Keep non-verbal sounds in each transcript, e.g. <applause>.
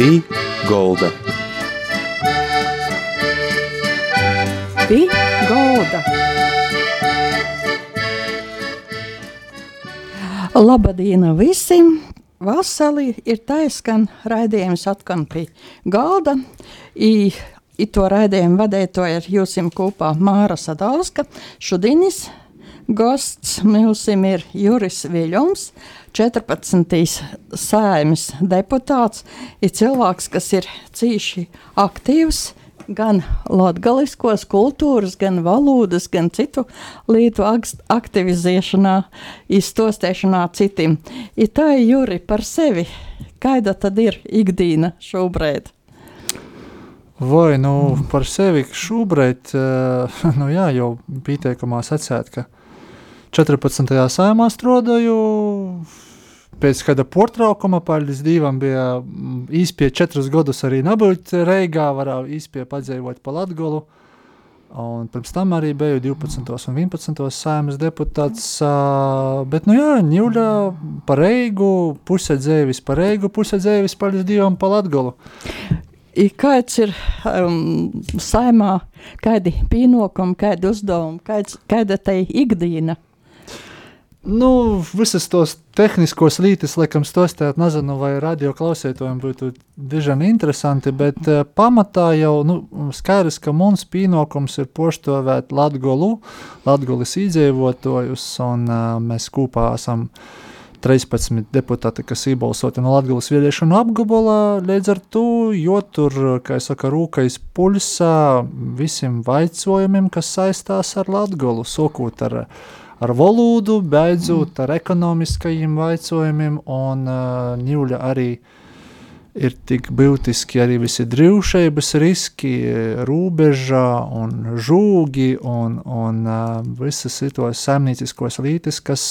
Pī Golda. Pī Golda. Labadīna visiem! Vasarī ir taiskan raidījums atkal pie galda. I, i to raidījumu vadītoja ir jūsim kopā Māra Sadauska. Šodinis gosts mūsim ir Juris Viļoms, 14. saimas deputāts. Ir cilvēks, kas ir cīši aktīvs gan latgaliskos kultūras, gan valodas, gan citu lietu aktivizēšanā, izstostēšanā citiem. Ir tā Juri par sevi, kāda tad ir ikdīna šobrīd? Vai nu par sevi šobrīd, nu jā, jau pieteikumā sacēt, ka 14. sājumā strādāju, pēc kāda portraukuma, paldies Dievam, bija mm, īspēja četrus gadus arī nebūt Reigā, varēja īspēja padzīvot pa Latgolu. Un pirms tam arī biju 12. un 11. sēmas deputāts. Bet, nu jā, Ņūļa par Reigu, puse dzēvis par Reigu, puse dzēvis paldies Dievam pa Latgolu. I kāds ir um, saimā, kādi pienākumi, kādi uzdevumi, kāds, kāda tai ikdiena? Nu, visas tos tehniskos lītis, laikam, stostēt, nezinu, vai radio klausītājiem būtu diezgan interesanti, bet uh, pamatā jau nu, skaidrs, ka mums pienākums ir poštovēt Latgolu, Latgolis iedzīvotājus, un uh, mēs kopā esam 13 deputāti, kas iebalsoti no Latgolas vīriešu un apgabala, līdz ar to, jo tur, kā es saka, rūkais pulsā visiem vaicojumiem, kas saistās ar Latgolu, sokot ar uh, ar valodu, beidzot ar ekonomiskajiem jautājumiem, un uh, Ņūļa arī ir tik būtiski arī visi drūšības riski, robežā un žūgi un, un uh, visas tos saimnieciskos lītes, kas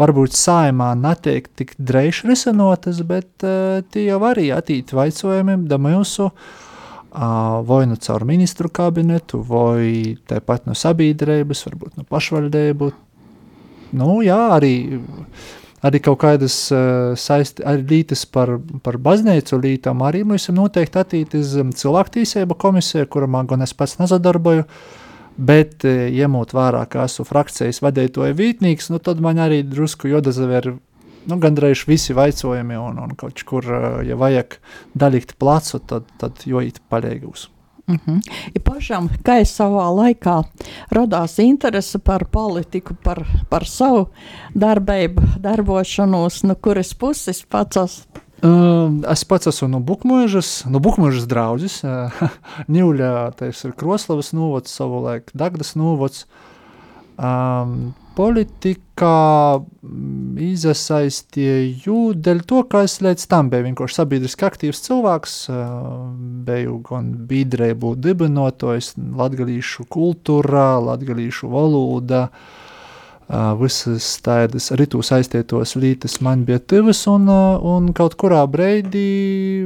varbūt saimā netiek tik dreiši risinotas, bet uh, tie jau arī attīt jautājumiem da mūsu vai nu caur ministru kabinetu, vai tāpat no sabiedrības, varbūt no pašvaldību, nu, jā, arī, arī kaut kādas saisti, arī lītas par, par baznīcu lītām, arī mēs esam noteikti attītis um, cilvēktīsība komisija, kuram gan es pats nezadarboju, bet, uh, ņemot vērā, ka esmu frakcijas vadītoja vītnīgs, nu, tad man arī drusku jodazaver nu, gandrīz visi vaicojumi, un, un kaut kur, uh, ja vajag daļikt placu, tad, tad jo it palīgus. Mm -hmm. Ja pašam, kā es savā laikā radās interese par politiku, par, par savu darbību, darbošanos, no kuras puses pats esmu? Uh, es pats esmu no Bukmužas, no Bukmužas draudzes. Uh, Ņūļā, tas ir Kroslavas novads, savulaik Dagdas novads. Um, politikā mm, iesaistīju dēļ to, ka es līdz tam biju vienkārši sabiedriski aktīvs cilvēks, biju gan biedrību dibinotājs, latgalīšu kultūrā, latgalīšu valoda, visas tādas ritu saistītos lītas man bija tivas, un, un kaut kurā breidī,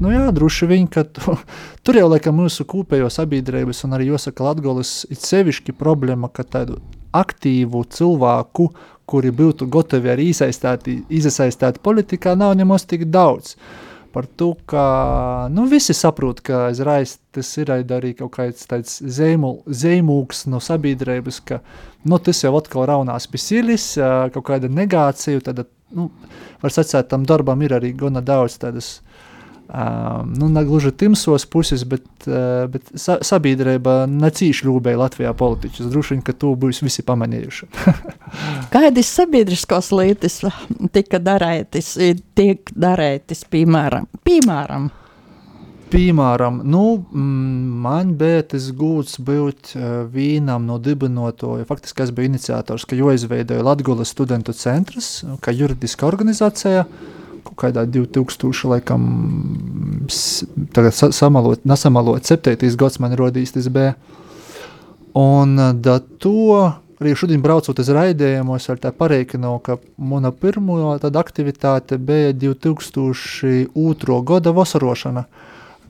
nu jā, droši vien, ka tu, <laughs> tur jau laikam mūsu kūpējo sabiedrības, un arī jāsaka Latgolis, ir sevišķi problēma, ka tādu aktīvu cilvēku, kuri būtu gatavi arī iesaistīti politikā, nav nemaz tik daudz. Par to, ka nu, visi saprot, ka aizraiz tas ir arī kaut kāds tāds zīmūks no sabiedrības, ka nu, tas jau atkal raunās pie silis, kaut kāda negācija, tad, nu, var sacēt, tam darbam ir arī gana daudz tādas Um, nu, ne gluži timsos puses, bet, uh, bet sa sabiedrība necīši ļūbēja Latvijā politiķus. Droši vien, ka to būs visi pamanījuši. <laughs> Kādas sabiedriskos lietas tika darētas, tiek darētas, piemēram? piemēram? Piemēram, nu, man bija tas gūts būt uh, vienam no dibinotoja. Faktiski es biju iniciators, ka jau izveidoju Latgulas studentu centrs, kā juridiska organizācija. Uh, kaut kādā 2000, laikam, tagad samalot, nesamalot, 7. gads man rodīs tas bija. Un da to arī šodien braucot uz raidījumos, ar tā pareikinu, ka mana pirmo tāda aktivitāte bija 2002. gada vasarošana,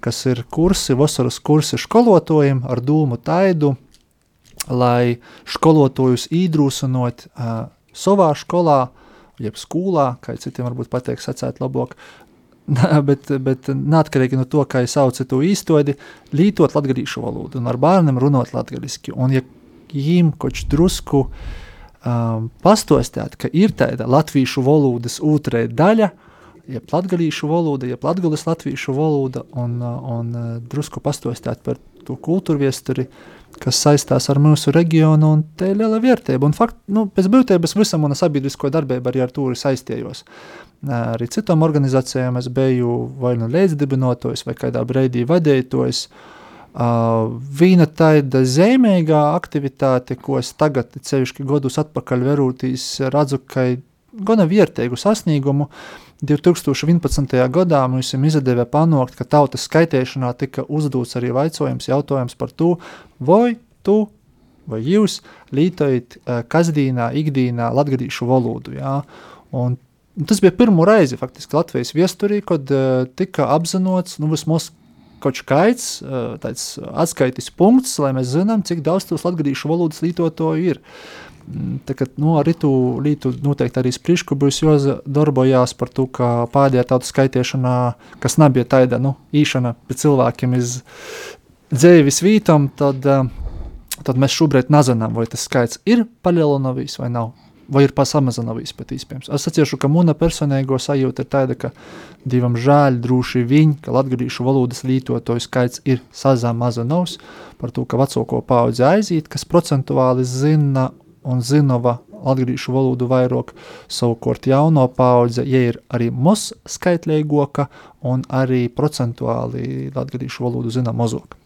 kas ir kursi, vasaras kursi skolotājiem ar dūmu taidu, lai skolotājus īdrūsinot uh, savā skolā, jeb skolā, kā citiem varbūt pateiks, sacēt labāk, <laughs> bet, bet neatkarīgi no to, kā es saucu to īstodi, lītot latgadīšu valodu un ar bērniem runāt latgadiski. Un ja viņiem kaut drusku um, pastostāt, ka ir tāda latviešu valodas otrē daļa, jeb latgadīšu valoda, jeb latviešu valoda un, un drusku pastostāt par to kultūru viesturi, kas saistās ar mūsu reģionu, un te ir liela vērtība. Un fakt, nu, pēc būtības visam mana sabiedrisko darbību arī ar to saistījos. Arī citām organizācijām es biju vai nu līdzdibinotājs, vai kādā brīdī vadītājs. Uh, Vīna tāda zemīgā aktivitāte, ko es tagad, ceļšķi gadus atpakaļ verūtīs, redzu, ka gana vērtīgu sasniegumu. 2011. gadā mums izdevās panākt, ka tautas skaitēšanā tika uzdots arī jautājums, jautājums par to, vai tu vai jūs lietojat uh, kasdīnā, ikdienā latgadīšu valodu. Jā? Un tas bija pirmo reizi faktiski Latvijas viesturī, kad uh, tika apzināts, nu vismaz kaut kāds uh, tāds atskaites punkts, lai mēs zinām, cik daudz tos latgadīšu valodas lietotāju ir. Uh, Tagad, nu, arī tu lītu noteikti arī sprišku būs jādarbojās par to, ka pēdējā tautu skaitiešanā, kas nebija tāda, nu, īšana pēc cilvēkiem iz dzēvis vītam, tad, tad mēs šobrīd nezinām, vai tas skaits ir palielinājis vai nav. Vai ir pasamazinājies pat iespējams. Es atceros, ka mana personīgo sajūta ir tāda, ka divam žēl, droši viņi, ka latviešu valodas lietotāju skaits ir sazināms par to, ka vecāko paudzi aiziet, kas procentuāli zina un zinova latviešu valodu vairāk, savukārt jauno paudze, ja ir arī mūsu skaitlīgoka un arī procentuāli latviešu valodu zina mazāk.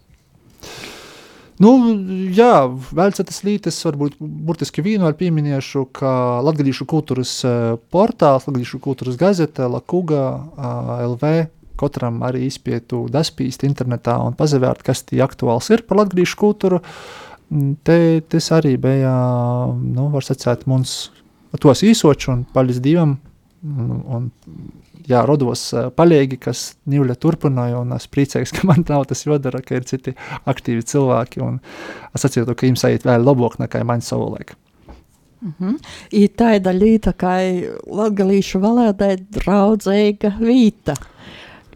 Nu, jā, vēl citas lītes, varbūt burtiski vīnu ar pieminēšu, ka Latviešu kultūras eh, portāls, Latviešu kultūras gazete, Lakuga, LV, katram arī izpietu daspīst internetā un pazavērt, kas tie aktuāls ir par latviešu kultūru. Uh, Te, tas arī bija, nu, var sacīt, mums tos īsočs un paļas divam, un, un jā, rodos paļēgi, kas Nīvļa turpināja, un es priecājos, ka man nav tas jodara, ka ir citi aktīvi cilvēki, un es atceru, ka jums aiziet vēl labāk nekā man savulaik. Mm -hmm. Ir tāda līta, kā latgalīšu valodai draudzīga vīta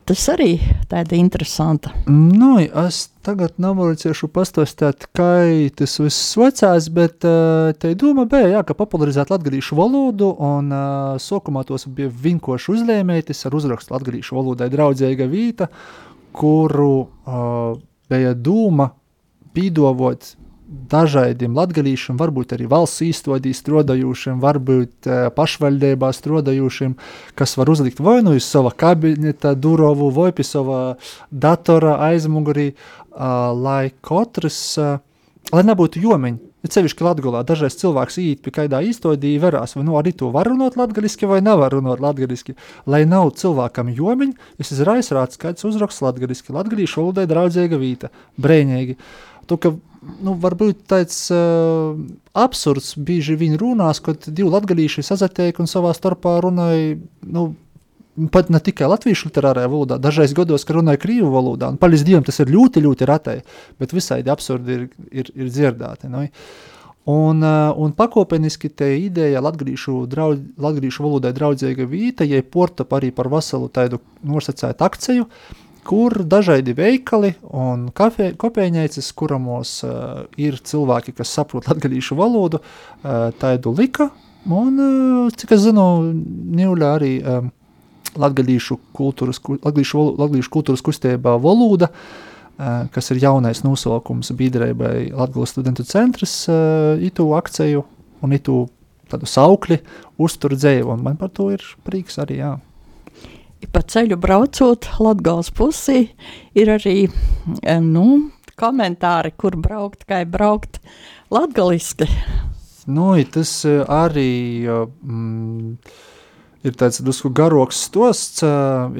tas arī tāda interesanta. Nu, es tagad nevarēšu pastāstīt, kā tas viss vecās, bet uh, te doma bija, jā, ka popularizēt latgadīšu valodu, un uh, sokumā tos bija vinkoši uzlēmētis ar uzrakstu latgadīšu valodai draudzīga vīta, kuru uh, bija doma pīdovot dažādiem latgadījušiem, varbūt arī valsts īstenībā strādājušiem, varbūt uh, pašvaldībā strādājušiem, kas var uzlikt vai nu uz sava kabineta durvju, vai pie sava datora aizmugurī, uh, lai katrs, uh, lai nebūtu jomiņi. Ir sevišķi Latvijā. Dažreiz cilvēks īt pie kādā īstenībā verās, vai nu arī to var runāt latviešu, vai nevar runāt latviešu. Lai nav cilvēkam jomiņi, es izraisu rāds, kāds uzraksts latviešu, latviešu valodai draudzīga vīta, brēņīgi. Tu, ka nu, varbūt tāds uh, absurds bieži viņi runās, kad divi latgadījuši sazatiek un savā starpā runāja, nu, pat ne tikai latviešu literārajā valodā, dažreiz gados, ka runāja krīvu valodā, un paldies Dievam, tas ir ļoti, ļoti retai, bet visādi absurdi ir, ir, ir dzirdēti. Nu. Un, uh, un pakopeniski te ideja latgadījušu, draudz, latgadījušu valodai draudzīga vīta, ja porta arī par veselu tādu nosacētu akciju, uh, kur dažādi veikali un kopējņēcis, kuramos uh, ir cilvēki, kas saprot latgadīšu valodu, uh, tādu lika, un, uh, cik es zinu, Ņūļa arī um, latgadīšu kultūras, latgadīšu, latgadīšu kultūras kustībā valoda, uh, kas ir jaunais nosaukums biedrībai Latgales studentu centrs, uh, itu akciju un itu tādu saukli uztur dzēju, un man par to ir prieks arī, jā pa ceļu braucot Latgales pusī, ir arī nu, komentāri, kur braukt, kā braukt latgaliski. Nu, tas e, arī mm, ir tāds drusku garoks stosts, e,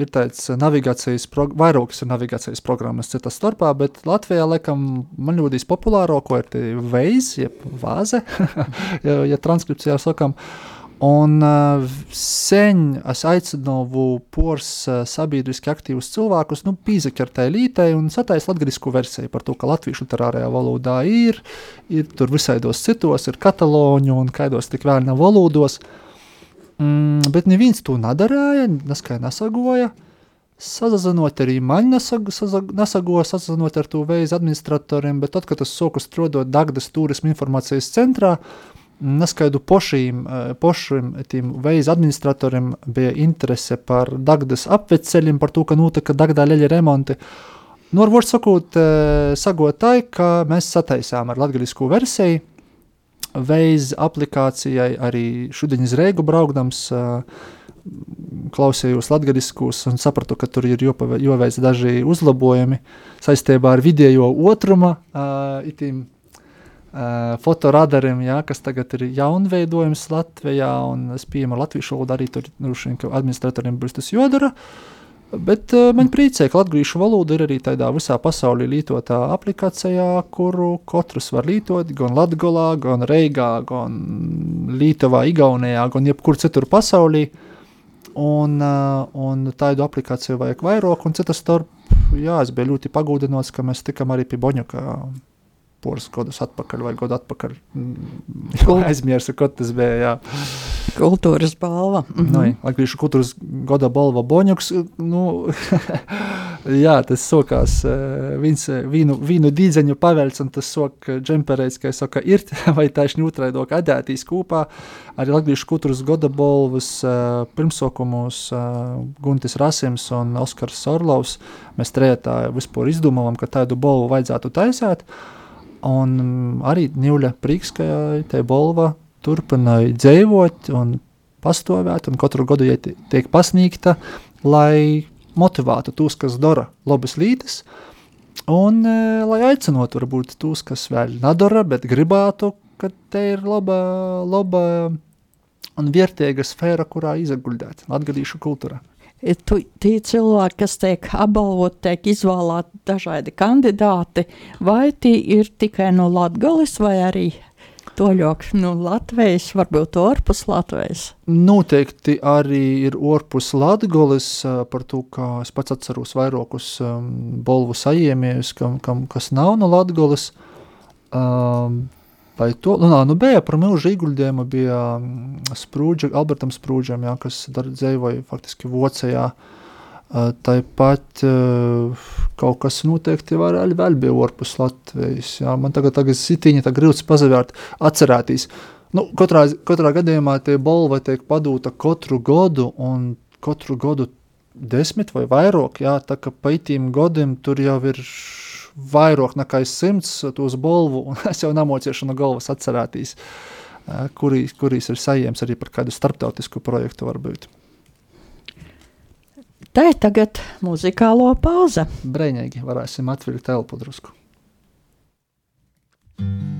ir tāds navigācijas, vairākas ir navigācijas programmas citas starpā, bet Latvijā, laikam, man ļoti populārāko ir Waze, jeb Vāze, <laughs> ja, ja transkripcijā sakam, uh, Un uh, sen es aicināju pors uh, sabiedriski aktīvus cilvēkus, nu, pīzaķertai lītei un sataist latgadisku versiju par to, ka latviešu literārajā valodā ir, ir tur visaidos citos, ir kataloņu un kaidos tik vēl nav valodos. Mm, bet neviens to nedarīja, neskai nesagoja. sazazinot arī mani nesago, nesago sazazinot ar to veizu administratoriem, bet tad, kad tas soku strodot Dagdas turismu informācijas centrā, neskaidu pošīm, eh, pošim tiem veizu administratoriem bija interese par Dagdas apveceļiem, par to, ka notika Dagdā leļa remonti. Nu, varbūt sakot, eh, sagotāji, ka mēs sataisām ar latgaļisku versiju, veiz aplikācijai arī šodien iz Reigu braukdams, uh, klausījos latgadiskus un sapratu, ka tur ir joveic daži uzlabojumi saistībā ar vidējo otruma itim uh, fotoradariem, jā, kas tagad ir jaunveidojums Latvijā un es pieņemu latviešu valodu arī tur, vien, ka administratoriem būs tas jodara. Bet uh, man priecē, ka latviešu valoda ir arī tādā visā pasaulē lietotā aplikācijā, kuru katrs var lietot gan Latvijā, gan Reigā, gan Lietuvā, Igaunijā, gan jebkur citur pasaulē. Un, uh, un tādu aplikāciju vajag vairāk, un citas starp, jā, es biju ļoti pagodināts, ka mēs tikām arī pie Boņuka poras gadus atpakaļ vai gadu atpakaļ. Mm, aizmirsu, ko tas bija. Jā. Kultūras balva. Mm -hmm. nu, Latviešu kultūras gada balva Boņuks. Nu, <laughs> jā, tas sokās viens, vīnu, vīnu dīdzeņu pavēlts, un tas sok džemperēts, ka saka, ir <laughs> vai taisni utraidok adētīs kopā. Arī Latviešu kultūras gada balvas pirmsokumus Guntis Rasims un Oskars Orlovs. Mēs trējā vispār izdomājam, ka tādu balvu vajadzētu taisēt. Un arī Nīļa Prīkskajai, te Bolva, turpināja dzīvot un pastāvēt, un katru gadu tiek pasniegta, lai motivētu tos, kas dara labas lietas, un e, lai aicinātu varbūt tos, kas vēl nedara, bet gribētu, ka te ir laba, laba un vērtīga sfēra, kurā izaguldēt latgadīšu kultūrā tu, tie cilvēki, kas tiek apbalvoti, tiek izvēlēti dažādi kandidāti, vai tie ir tikai no Latgales vai arī toļok no Latvijas, varbūt ārpus Latvijas? Noteikti arī ir ārpus Latgales, par to, kā es pats atceros vairākus um, bolvu sajiemiejus, kam, kam, kas nav no Latgales. Um, Vai to nu, nā, nu, bija par milzu ieguldījumu, bija mm, Sprūdža, Albertam Sprūdžam, jā, kas dzīvoja faktiski Vācijā. Tāpat kaut kas noteikti var arī vēl bija ārpus Latvijas. Jā. Man tagad, tagad sitiņa tā grūts pazavērt, atcerēties. Nu, katrā, katrā gadījumā tie balva tiek padūta katru gadu, un katru gadu desmit vai vairāk, jā, tā ka pa itīm gadiem tur jau ir vairāk nekā simts tos bolvu, un <laughs> es jau namociešu no galvas atcerētīs, kurīs, kurīs ir sajiems arī par kādu starptautisku projektu varbūt. Tā ir tagad muzikālo pauze. Brēņīgi varēsim atvilkt elpu drusku. Mm.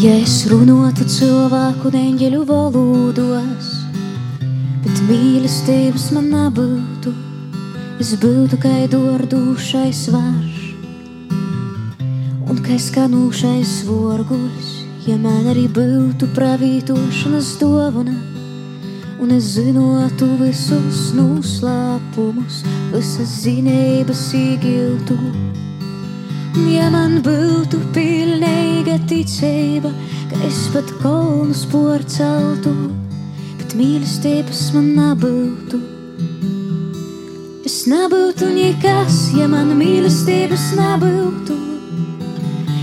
Ja es runātu cilvēku neņģeļu valodos, bet mīlestības man nebūtu, es būtu kā dordūšais varš un kā skanūšais vorguļs, ja man arī būtu pravītošanas dovana. Un es zinotu visus noslēpumus, visas zinības īgiltu. Ja man būtu pilnīga ticība, ka es pat kolnus porceltu, bet mīlestības man nebūtu. Es nebūtu nekas, ja man mīlestības nebūtu.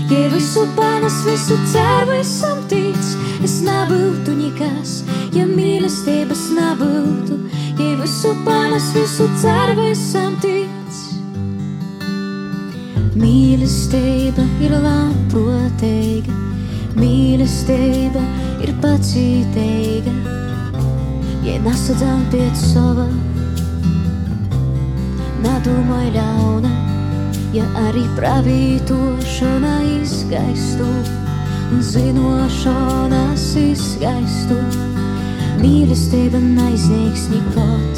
Ja visu panes, visu ceru, esam tic, es nebūtu nekas, ja mīlestības nebūtu. Ja visu panes, visu ceru, esam tic. Mīlestība ir labprātīga, mīlestība ir pacītīga. Ja nesadzām pēc sava, nedomāj ļauna, ja arī pravītošana izgaistu un zinošanas izgaistu. Mīlestība neizniegs nekot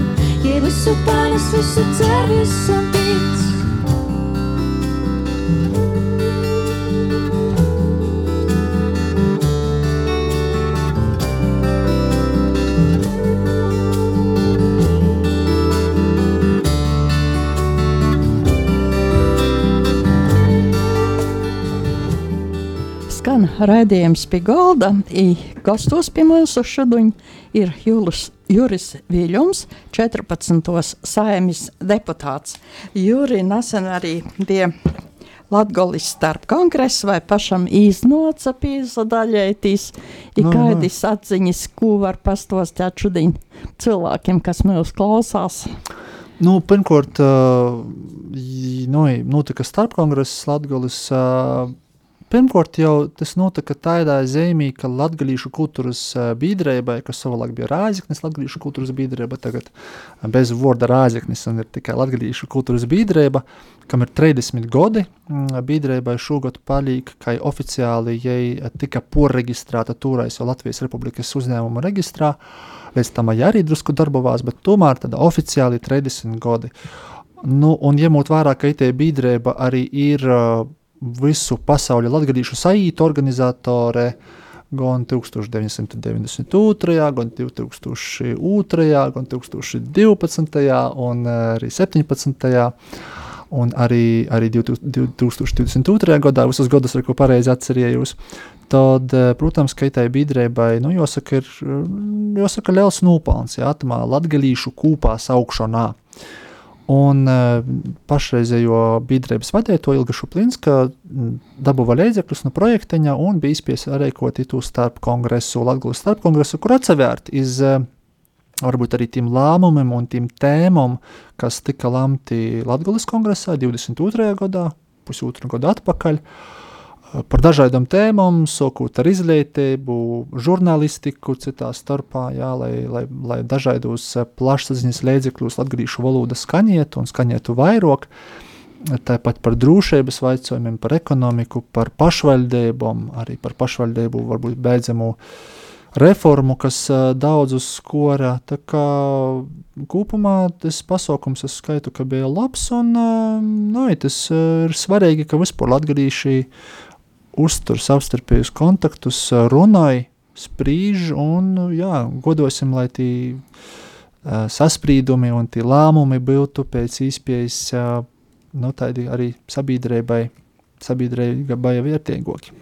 Ja visu panes, visu cer, visam tic. Skan raidījums pie galda. I gastos pie mums šodien ir Julis, Juris Viļņums, 14. saimis deputāts. Juri nesen arī bija Latgolis starp kongresu vai pašam īznoca pīzadaļētīs. Ir Nu, nu. kādas atziņas, ko var pastostāt šodien cilvēkiem, kas mūs klausās. Nu, pirmkārt, uh, nu, notika starpkongress Latvijas. Uh, pirmkārt, jau tas notika tādā zīmē, ka latviešu kultūras uh, biedrībai, kas savulaik bija Rāzaknis, latviešu kultūras biedrība, tagad uh, bez vārda Rāzaknis un ir tikai latviešu kultūras biedrība, kam ir 30 gadi. Mm, Biedrībai šogad palīk, ka oficiāli jai tika poreģistrēta toreiz jau Latvijas Republikas uzņēmuma reģistrā. Līdz tam arī drusku darbojās, bet tomēr tāda oficiāli 30 gadi. Nu, un ņemot vērā, ka IT biedrība arī ir uh, visu pasaules latgadījušu saītu organizatore, gan 1992, gan 2002, gan 2012 un arī 17. Un arī, arī 2022. gadā, visus gadus, ar ko pareizi atcerējos, tad, eh, protams, ka tai biedrībai, nu, jāsaka, ir jāsaka, liels nopelns, jā, tamā latgalīšu kūpā saukšanā. Un uh, pašreizējo biedrības vadītāju Ilga Šuplinska dabūja līdzekļus no projekteņa un bija izspies rēkot itu starp kongresu, Latgulas starp kongresu, kur atsevērt iz uh, varbūt arī tiem lēmumiem un tiem tēmām, kas tika lemti Latvijas kongresā 22. gadā, pusotru gadu atpakaļ. Par dažādām tēmām, sākot ar izglītību, žurnālistiku, citā starpā, jā, lai, lai, lai dažādos plašsaziņas līdzekļos latviešu valoda skaņietu un skaņietu vairāk. Tāpat par drošības jautājumiem, par ekonomiku, par pašvaldībām, arī par pašvaldību varbūt beidzamu reformu, kas uh, daudzus skora. Tā kā kopumā tas pasākums, es skaitu, ka bija labs, un uh, nu, tas ir svarīgi, ka vispār latgadījuši uztur savstarpējus kontaktus, runāja, sprīž, un uh, jā, godosim, lai tie uh, sasprīdumi un tie lēmumi būtu pēc īspējas uh, nu, tādi arī sabiedrībai, sabiedrībai vērtīgāki.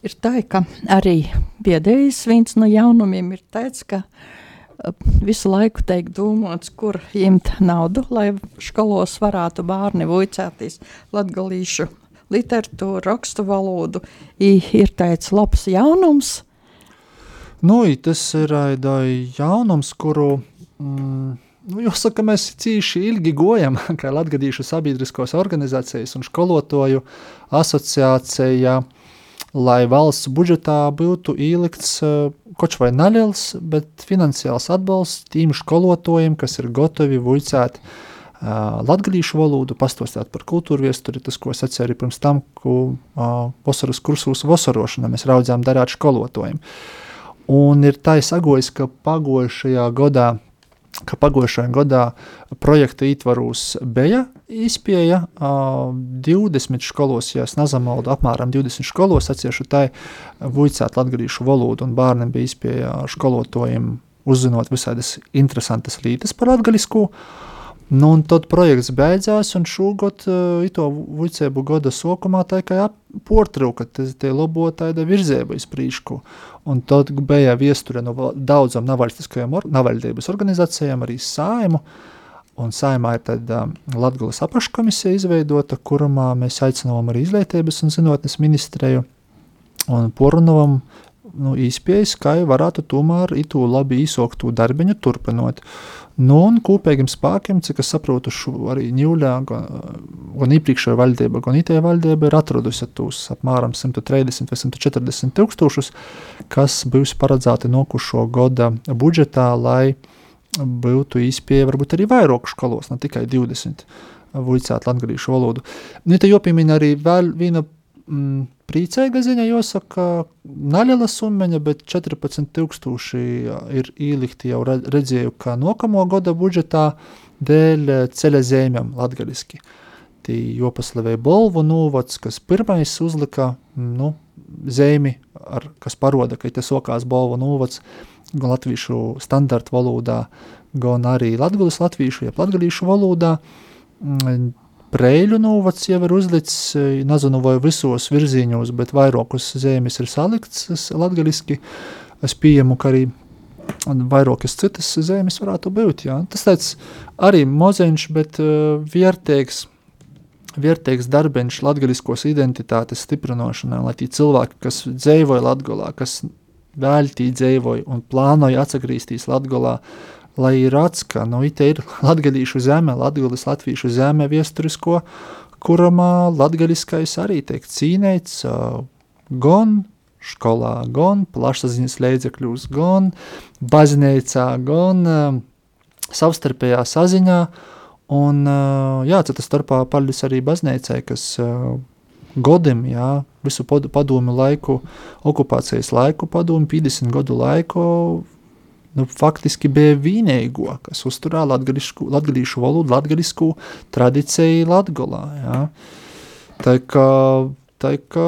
Ir tā, ka arī pēdējais viens no jaunumiem ir tāds, ka visu laiku tiek domāts, kur ņemt naudu, lai skolos varētu bērni vicēties latgalīšu literatūru, rakstu valodu. Ir tāds labs jaunums. Nu, tas ir jaunums, kuru mm, nu, jāsaka, mēs cīši ilgi gojam, <laughs> kā latgadījušu sabiedriskos organizācijas un skolotoju asociācija lai valsts budžetā būtu ielikts uh, kaut vai neliels, bet finansiāls atbalsts tīm skolotājiem, kas ir gatavi vuicēt uh, latgadījušu valodu, pastostāt par kultūru viesturi, tas, ko es atceru pirms tam, ko uh, vasaras kursos vasarošanā mēs raudzām darāt skolotājiem. Un ir tā izsagojis, ka pagojušajā gadā ka pagājušajā gadā projekta ietvaros bija izpēja uh, 20 skolos, ja es nezamaldu, apmēram 20 skolos atciešu tai vuicēt latgadījušu valodu, un bērniem bija izpēja skolotājiem uzzinot visādas interesantas lietas par latgadisku. Nu, un tad projekts beidzās, un šogad uh, ito vuicēbu gada sokumā tā kā portrūka, tas tie labo tāda virzēba iz prīšku. Un tad bija viesture no daudzām navaļstiskajām or navaļdības organizācijām, arī saimu, un saimā ir tāda um, Latgulas apaškomisija izveidota, kurumā mēs aicinām arī izglītības un zinātnes ministrēju un Porunovam nu, izpējas, kā varētu tomēr itu labi izsoktu darbiņu turpinot. Nu, un kopīgiem spēkiem, cik es saprotu, arī Ņūļā, gan, gan iepriekšējā valdība, gan itē valdība ir atradusi tos apmēram 130 vai 140 tūkstošus, kas būs paredzēti nokušo gada budžetā, lai būtu izpēja varbūt arī vairāk skolos, ne tikai 20 vuicāt latgadīšu valodu. Nu, te jopīmina arī vēl viena mm, priecīga ziņa, jāsaka, neliela summeņa, bet 14,000 ir ielikti jau redzēju, kā nākamo gada budžetā dēļ ceļa zemēm latgaliski. Tī jopaslavēja Bolvu novads, kas pirmais uzlika nu, zemi, ar, kas paroda, ka tas okās Bolvu novads gan latviešu standarta valodā, gan arī latgulis latviešu, jeb latgalīšu valodā. Preļu novads jau ir uzlicis, e, nezinu, vai visos virzieņos, bet vairākus zemes ir salikts latgaliski. Es pieņemu, ka arī vairākas citas zemes varētu būt. Jā. Tas tāds arī mozeņš, bet uh, vērtīgs, vērtīgs darbiņš latgaliskos identitātes stiprināšanai, lai tie cilvēki, kas dzīvoja Latgolā, kas vēltī dzīvoja un plānoja atgriezties uh, lai ir rats, ka nu, ir latgadīšu zeme, latgulis latviešu zeme viesturisko, kuram latgaliskais arī tiek cīnēts gan skolā, gan plašsaziņas līdzekļos, gan baznīcā, gan savstarpējā saziņā. Un, jā, tas starpā paldies arī baznīcai, kas godam, jā, visu padomu laiku, okupācijas laiku, padomu 50 gadu laiku nu, faktiski bija vienīgo, kas uzturēja latviešu valodu, latviešu tradīciju Latvijā. Ja. Tā kā, tā kā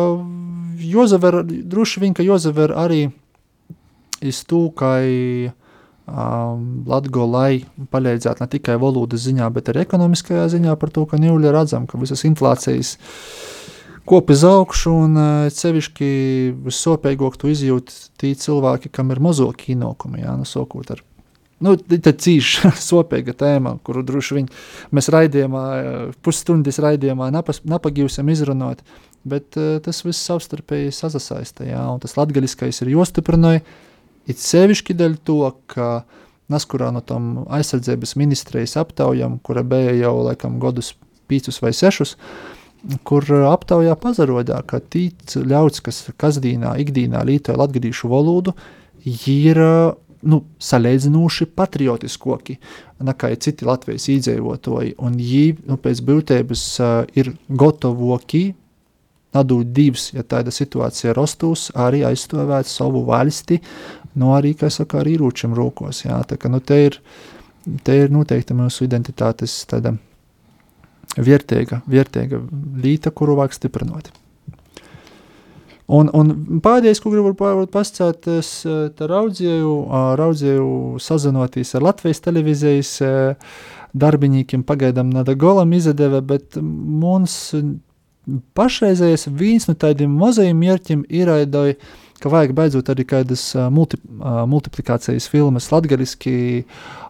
Jozaver, droši vien, ka Jozaver arī iztūkai um, Latvijai palīdzēt ne tikai valodas ziņā, bet arī ekonomiskajā ziņā par to, ka Nīļa redzam, ka visas inflācijas uh, kopi uz augšu, un uh, sevišķi vissopīgāk to izjūt tie cilvēki, kam ir mazāki ienākumi. Jā, nu, sokot ar Nu, tā ir cīņa, sopīga tēma, kuru droši vien mēs raidījumā, pusstundas raidījumā napagīsim izrunāt. Bet uh, tas viss savstarpēji sasaista. Jā, un tas latgaļiskais ir jostiprināja, it sevišķi dēļ to, ka Naskurā no tam aizsardzības ministrijas aptaujam, kura bija jau laikam gadus pīcus vai sešus, uh, kur uh, aptaujā pazarodā, ka tīts ļauts, kas kasdīnā, ikdīnā lītoja latgadīšu valodu, ir uh, nu, salīdzinoši patriotiskoki nekā citi Latvijas īdzēvotoji, un viņi nu, pēc būtības uh, ir gatavoki nadūt divas, ja tāda situācija rastos, arī aizstāvēt savu valsti, no arī, kā saka, ar īrūčiem rokos. Jā, tā ka, nu, te ir, te ir noteikti mūsu identitātes tāda vērtīga, vērtīga līta, kuru vajag stiprināt. Un, un pēdējais, ko gribu pasakāt, es raudzēju, raudzēju sazinoties ar Latvijas televīzijas darbiniekiem, pagaidām nada golam izdeve, bet mums pašreizējais viens no tādiem mazajiem mērķiem ir aidoja ka vajag beidzot arī kādas multi, multiplikācijas filmas latgaliski,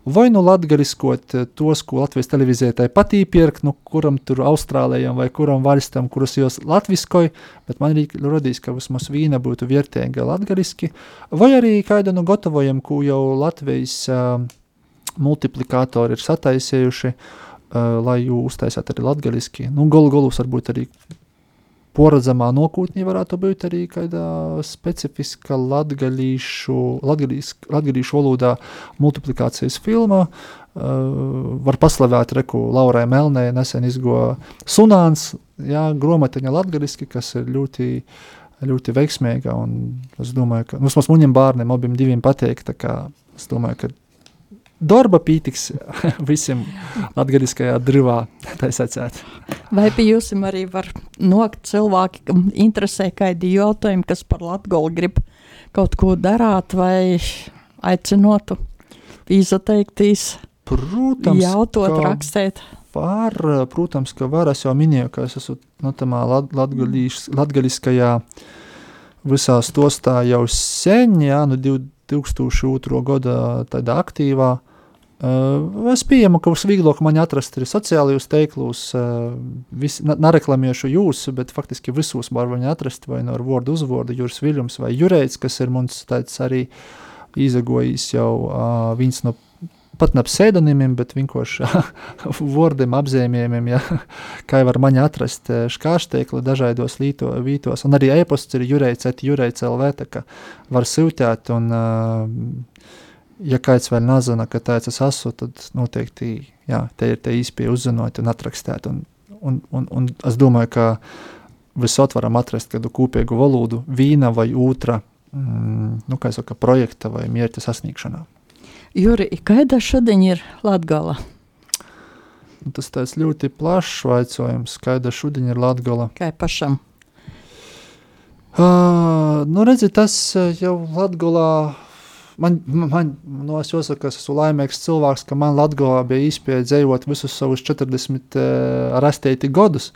vai nu latgaliskot tos, ko Latvijas televīzijai patīk pirkt, nu, kuram tur Austrālijam vai kuram valstam, kurus jūs latviskoja, bet man arī rodīs, ka vismaz vīna būtu vērtīga latgaliski, vai arī kādu nu gatavojam, ko jau Latvijas uh, multiplikātori ir sataisējuši, uh, lai jū uztaisāt arī latgaliski. Nu, golu golus varbūt arī poredzamā nākotnē varētu būt arī kāda specifiska latgaļīšu valodā multiplikācijas filma. Uh, var paslavēt Reku Laurai Melnē, nesen izgo Sunāns, jā, gromatiņa latgaļiski, kas ir ļoti, ļoti veiksmīga, un es domāju, ka, nu, mums muņiem bārniem abiem diviem patīk, tā kā es domāju, ka darba pītiks <laughs> visiem tā sacēt. Vai pie jums arī var nokt cilvēki, kam interesē kādi jautājumi, kas par latgolu grib kaut ko darāt vai aicinotu izteikties? Protams, jautot, rakstīt. Var, protams, ka var. Es jau minēju, ka es esmu no tamā lat, latgaliskajā visā stostā jau sen, jā, nu 2002. gada tādā aktīvā Uh, es pieņemu, ka visvieglāk man atrast ir sociālajos teiklos. Uh, vis, nereklamēšu jūsu, bet faktiski visos var viņu atrast vai no vārdu uzvārdu Juris Viljums vai Jurēts, kas ir mums tāds arī izagojis jau uh, viens no pat ne pseidonimiem, bet vienkārši <laughs> vārdiem, apzīmējumiem, ja, <laughs> kā var mani atrast škārsteikli dažādos līto, vītos. Un arī e-posts ir jurēts, jurēts LV, tā kā var sūtīt un uh, ja kāds vēl nezina, ka tāds es esmu, tad noteikti jā, te ir te īspēja uzzināt un atrakstēt. Un, un, un, un es domāju, ka visot varam atrast kādu kopīgu valodu, vīna vai otra mm, nu, saka, projekta vai mērķa sasniegšanā. Juri, kāda šodien ir Latgala? Nu, tas tāds ļoti plašs vaicojums, kāda šodien ir Latgala. Kā pašam? Uh, nu, redzi, tas jau Latgulā man, man no es jāsaka, es esmu laimīgs cilvēks, ka man Latvijā bija iespēja dzīvot visus savus 40 uh, rastēti gadus,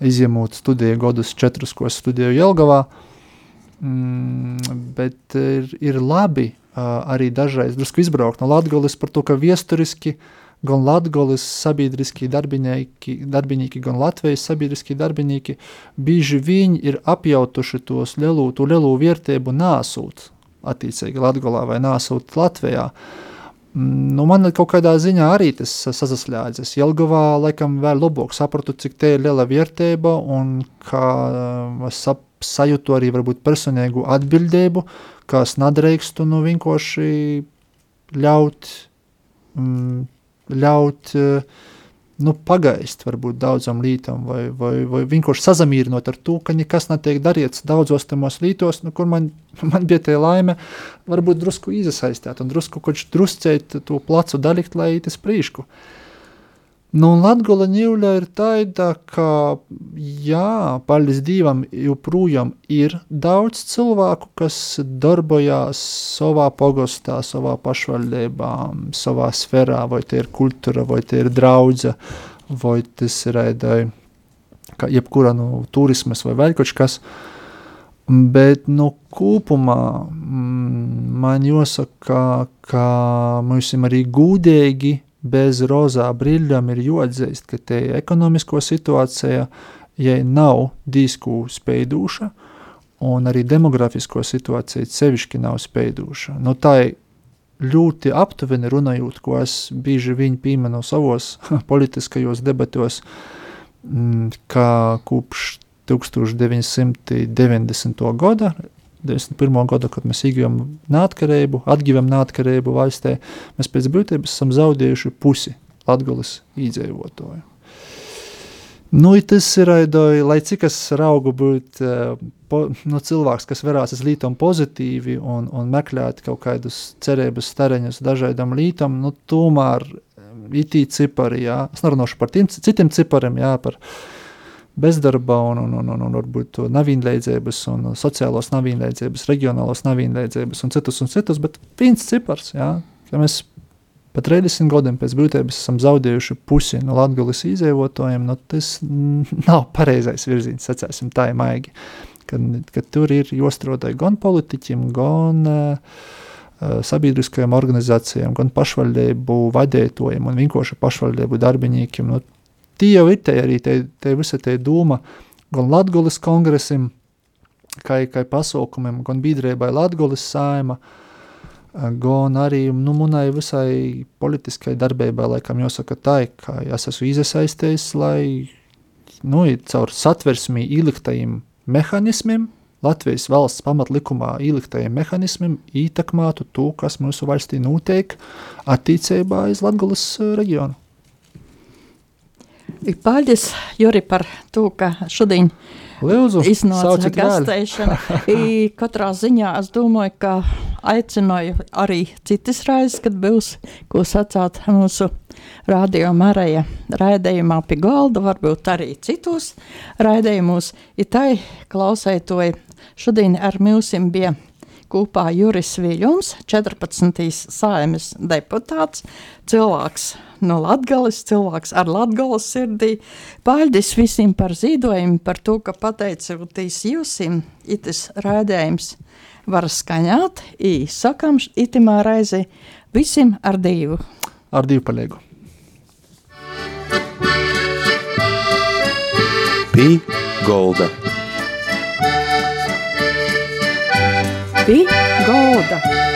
izņemot studiju gadus, četrus, ko es studēju Jelgavā. Mm, bet ir, ir labi uh, arī dažreiz drusku izbraukt no Latvijas par to, ka viesturiski gan Latvijas sabiedriskie darbinieki, darbinieki, gan Latvijas sabiedriskie darbinieki bieži viņi ir apjautuši tos lielu, lielu vērtību nāsūt attiecīgi Latvijā vai nāsūt Latvijā. Mm, nu, man kaut kādā ziņā arī tas sasasļādzis. Jelgavā laikam vēl labāk sapratu, cik te ir liela vērtība un kā es sap, sajūtu arī varbūt personīgu atbildību, ka es nedrīkstu nu vienkārši ļaut, mm, ļaut uh, nu, pagaist varbūt daudzam lītam, vai, vai, vai vienkārši sazamīrinot ar to, ka nekas netiek darīts daudzos temos lītos, nu, kur man, <laughs> man bija tie laime, varbūt drusku izasaistēt un drusku koč druscēt to placu dalikt, lai tas prīšku. Uh, Nu, Latvija ņūļa ir tāda, ka, jā, paldies Dievam, joprojām ir daudz cilvēku, kas darbojās savā pogostā, savā pašvaldībā, savā sferā, vai tie ir kultūra, vai tie ir draudze, vai tas ir ēdai, kā jebkura nu, turismas vai vēl kaut kas. Bet nu, kopumā mm, man jāsaka, ka mums ir arī gudīgi bez rozā brīļiem ir jāatzīst, ka te ekonomisko situācija ja nav disku spējdūša, un arī demografisko situāciju sevišķi nav spējdūša. Nu, tā ir ļoti aptuveni runājot, ko es bieži vien pieminu savos <laughs> politiskajos debatos, mm, ka kopš 1990. gada 91. gada, kad mēs ieguvām neatkarību, atguvām neatkarību valstī, mēs pēc būtības esam zaudējuši pusi Latvijas iedzīvotāju. Nu, tas ir aidoji, lai cik es raugu būt uh, po, nu, cilvēks, kas verās uz lītām pozitīvi un, un meklēt kaut kādus cerības stareņus dažādam lītam, nu, tomēr itī cipari, jā, es nerunāšu par tiem citiem cipariem, jā, par uh, bezdarba un, un, un, un, un varbūt navīnleidzības un sociālos navīnleidzības, reģionālos navīnleidzības un citus un citus, bet viens cipars, jā, ka mēs pat 30 gadiem pēc būtības esam zaudējuši pusi no Latgulis izdzīvotājiem, nu tas <laughs> nav pareizais virziens, sacēsim tā maigi, kad, kad tur ir jostrodai gan politiķim, gan uh, sabiedriskajām organizācijām, gan pašvaldību vadētojiem un vienkārši pašvaldību darbiniekiem. Nu, tie jau ir te arī te, te visa te doma gan Latgulis kongresim, kā, kā pasaukumiem, gan biedrībai Latgulis saima, gan arī nu, munai visai politiskai darbībai, laikam jāsaka tā, ka es esmu iesaistījies, lai nu, caur satversmī ieliktajiem mehānismiem, Latvijas valsts pamatlikumā ieliktajiem mehānismiem ietekmētu to, kas mūsu valstī notiek attīstībā iz Latgulis reģionu. Paldies, Juri, par to, ka šodien iznāca gastēšana. Katrā ziņā es domāju, ka aicināju arī citas raizes, kad būs, ko sacāt mūsu radio Marija raidījumā pie galda, varbūt arī citos raidījumos. Itai klausētoji šodien ar mūsim bija kopā Juris Viļums, 14. saimes deputāts, cilvēks no Latgales, cilvēks ar Latgales sirdī. Paldies visiem par zīdojumu, par to, ka pateicoties jūsim, itis raidējums var skaņāt, i sakam itimā reizi visiem ar divu. ar divpaļēgu. Pī Golda. Pī Golda.